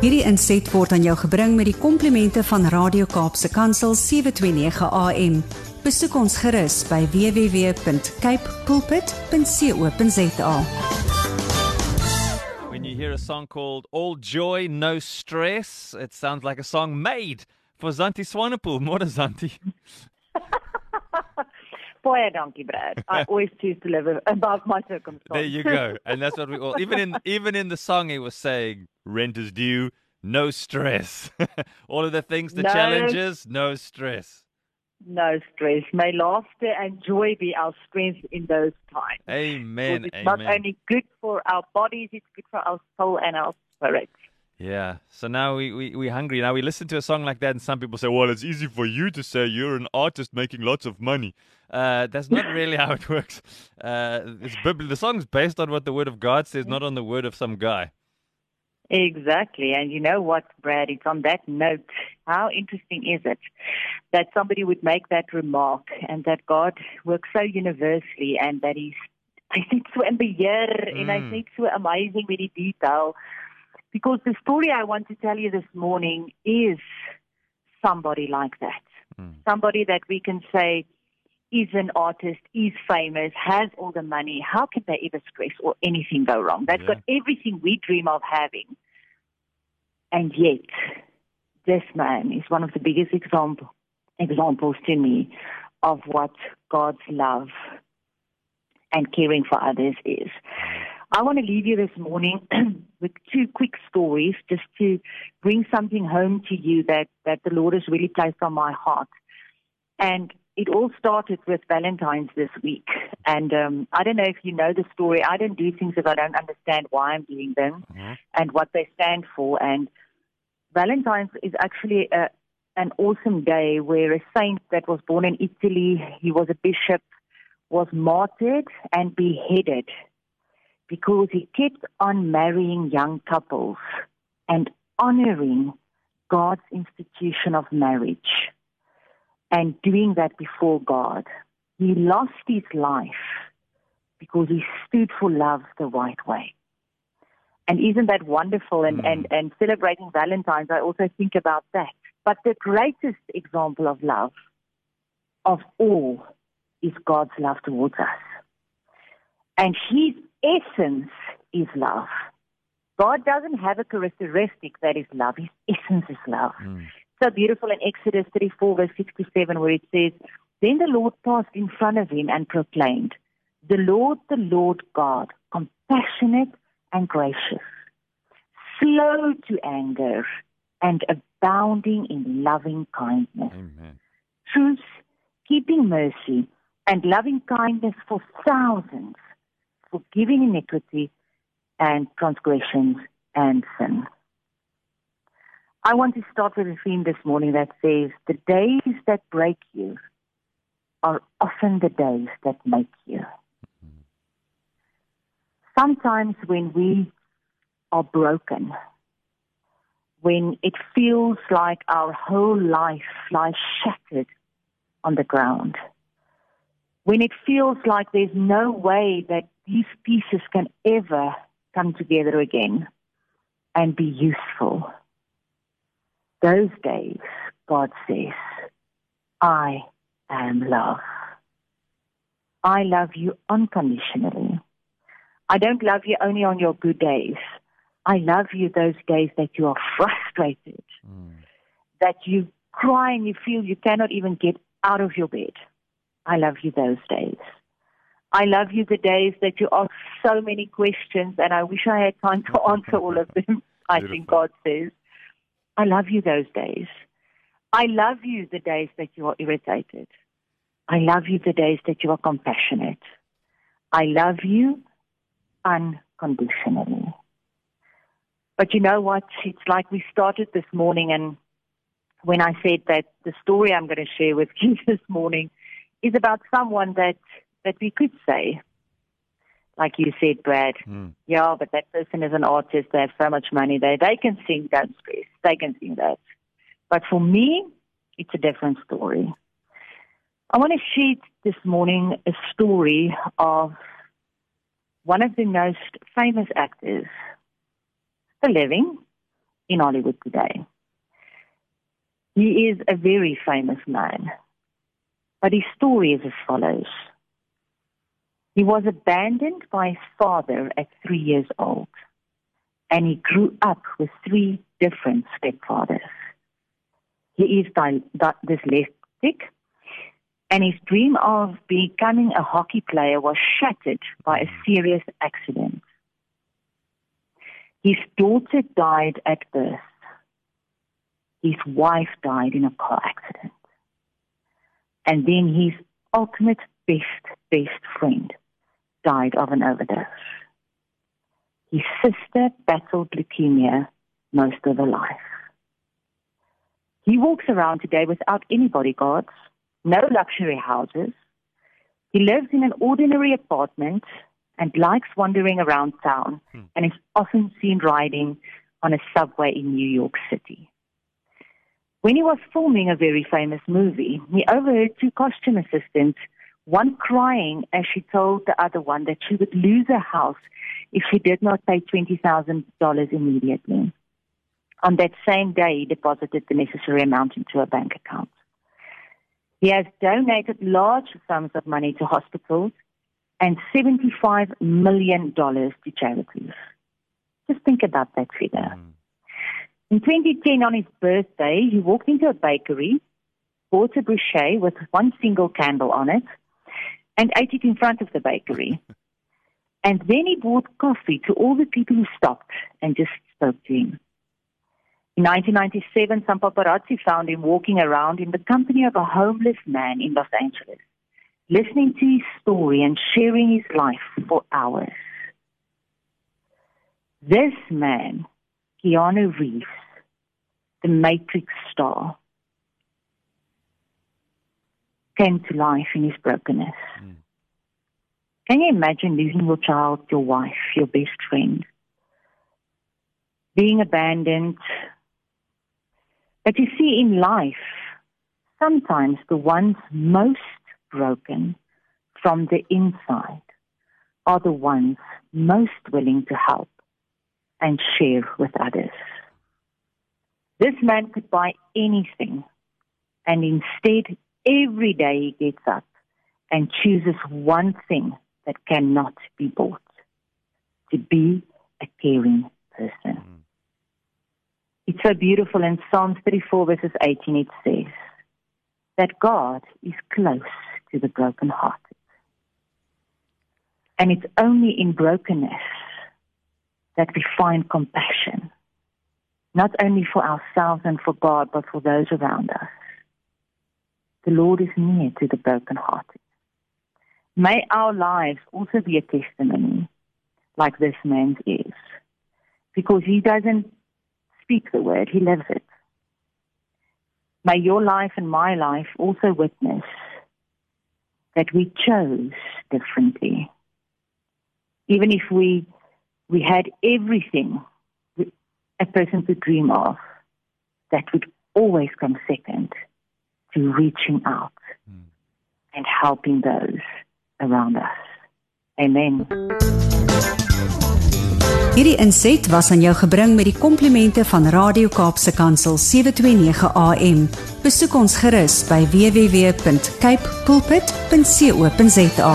Hierdie inset word aan jou gebring met die komplimente van Radio Kaapse Kansel 729 AM. Besoek ons gerus by www.cape pulpit.co.za. When you hear a song called All Joy, No Stress, it sounds like a song made for Zanti Swanepoel. More Zanti. Baie donkey Brad. I always choose to live above my circumstances. There you go. And that's what we all even in even in the song he was saying rent is due, no stress. all of the things, the No. challenges, no stress. no stress. May laughter and joy be our strength in those times. Amen. Because it's Amen. not only good for our bodies, it's good for our soul and our spirit. Yeah. So now we, we, we're hungry. Now we listen to a song like that, and some people say, well, it's easy for you to say you're an artist making lots of money. Uh, that's not really how it works. Uh, it's bibl- the song's based on what the Word of God says, not on the word of some guy. Exactly. And you know what, Brad? It's on that note. How interesting is it that somebody would make that remark and that God works so universally and that He's hy's net so beheer en hy's Mm. net so amazing met die detail. Because the story I want to tell you this morning is somebody like that. Mm. Somebody that we can say is an artist, is famous, has all the money. How can they ever stress or anything go wrong? They've Yeah. got everything we dream of having. And yet, this man is one of the biggest example, examples to me of what God's love and caring for others is. I want to leave you this morning with two quick stories just to bring something home to you that, that the Lord has really placed on my heart. And it all started with Valentine's this week. And um, I don't know if you know the story. I don't do things if I don't understand why I'm doing them Mhm. and what they stand for. And Valentine's is actually a, an awesome day where a saint that was born in Italy, he was a bishop, was martyred and beheaded because he kept on marrying young couples and honoring God's institution of marriage and doing that before God. He lost his life because he stood for love the right way. And isn't that wonderful? And, Mm. and, and celebrating Valentine's, I also think about that. But the greatest example of love of all is God's love towards us. And his essence is love. God doesn't have a characteristic that is love. His essence is love. Mm. So beautiful in Exodus 34, verse 67, where it says, Then the Lord passed in front of him and proclaimed, The Lord, the Lord God, compassionate and gracious, slow to anger, and abounding in loving kindness Amen. truth, keeping mercy, and loving kindness for thousands, forgiving iniquity and transgressions and sin. I want to start with a theme this morning that says, The days that break you are often the days that make you. Sometimes when we are broken, when it feels like our whole life lies shattered on the ground, when it feels like there's no way that these pieces can ever come together again and be useful, those days, God says, I am love. I love you unconditionally. I don't love you only on your good days. I love you those days that you are frustrated, Mm. that you cry and you feel you cannot even get out of your bed. I love you those days. I love you the days that you ask so many questions and I wish I had time to answer all of them. I think God says. I love you those days. I love you the days that you are irritated. I love you the days that you are compassionate. I love you unconditionally. But you know what? It's like we started this morning, and when I said that the story I'm going to share with you this morning is about someone that, that we could say, like you said, Brad, Mm. yeah, but that person is an artist. They have so much money. They they can sing, don't stress. They can sing that. But for me, it's a different story. I want to share this morning a story of one of the most famous actors, the living, in Hollywood today. He is a very famous man, but his story is as follows. He was abandoned by his father at three years old, and he grew up with three different stepfathers. He is dyslexic, and his dream of becoming a hockey player was shattered by a mm-hmm. serious accident. His daughter died at birth. His wife died in a car accident. And then his ultimate best, best friend died of an overdose. His sister battled leukemia most of her life. He walks around today without any bodyguards, no luxury houses. He lives in an ordinary apartment and likes wandering around town hmm. and is often seen riding on a subway in New York City. When he was filming a very famous movie, he overheard two costume assistants, one crying as she told the other one that she would lose her house if she did not pay $20,000 immediately. On that same day, he deposited the necessary amount into a bank account. He has donated large sums of money to hospitals and $75 million to charities. Just think about that figure. Mm. In 2010, on his birthday, he walked into a bakery, bought a bruschetta with one single candle on it, and ate it in front of the bakery. and then he bought coffee to all the people who stopped and just spoke to him. In 1997, some paparazzi found him walking around in the company of a homeless man in Los Angeles, listening to his story and sharing his life for hours. This man, Keanu Reeves, the Matrix star, came to life in his brokenness. Mm. Can you imagine losing your child, your wife, your best friend, being abandoned, but you see, in life, sometimes the ones most broken from the inside are the ones most willing to help and share with others. This man could buy anything, and instead, every day he gets up and chooses one thing that cannot be bought to be a caring person. Mm. It's so beautiful in Psalms 34, verses 18, it says that God is close to the brokenhearted. And it's only in brokenness that we find compassion, not only for ourselves and for God, but for those around us. The Lord is near to the brokenhearted. May our lives also be a testimony like this man's is, because he doesn't speak the word, he lives it. May your life and my life also witness that we chose differently. Even if we, we had everything a person could dream of, that would always come second to reaching out mm. and helping those around us. Amen. Hierdie inset was aan jou gebring met die komplimente van Radio Kaapse Kansel 729 AM. Besoek ons gerus by www.cape pulpit.co.za.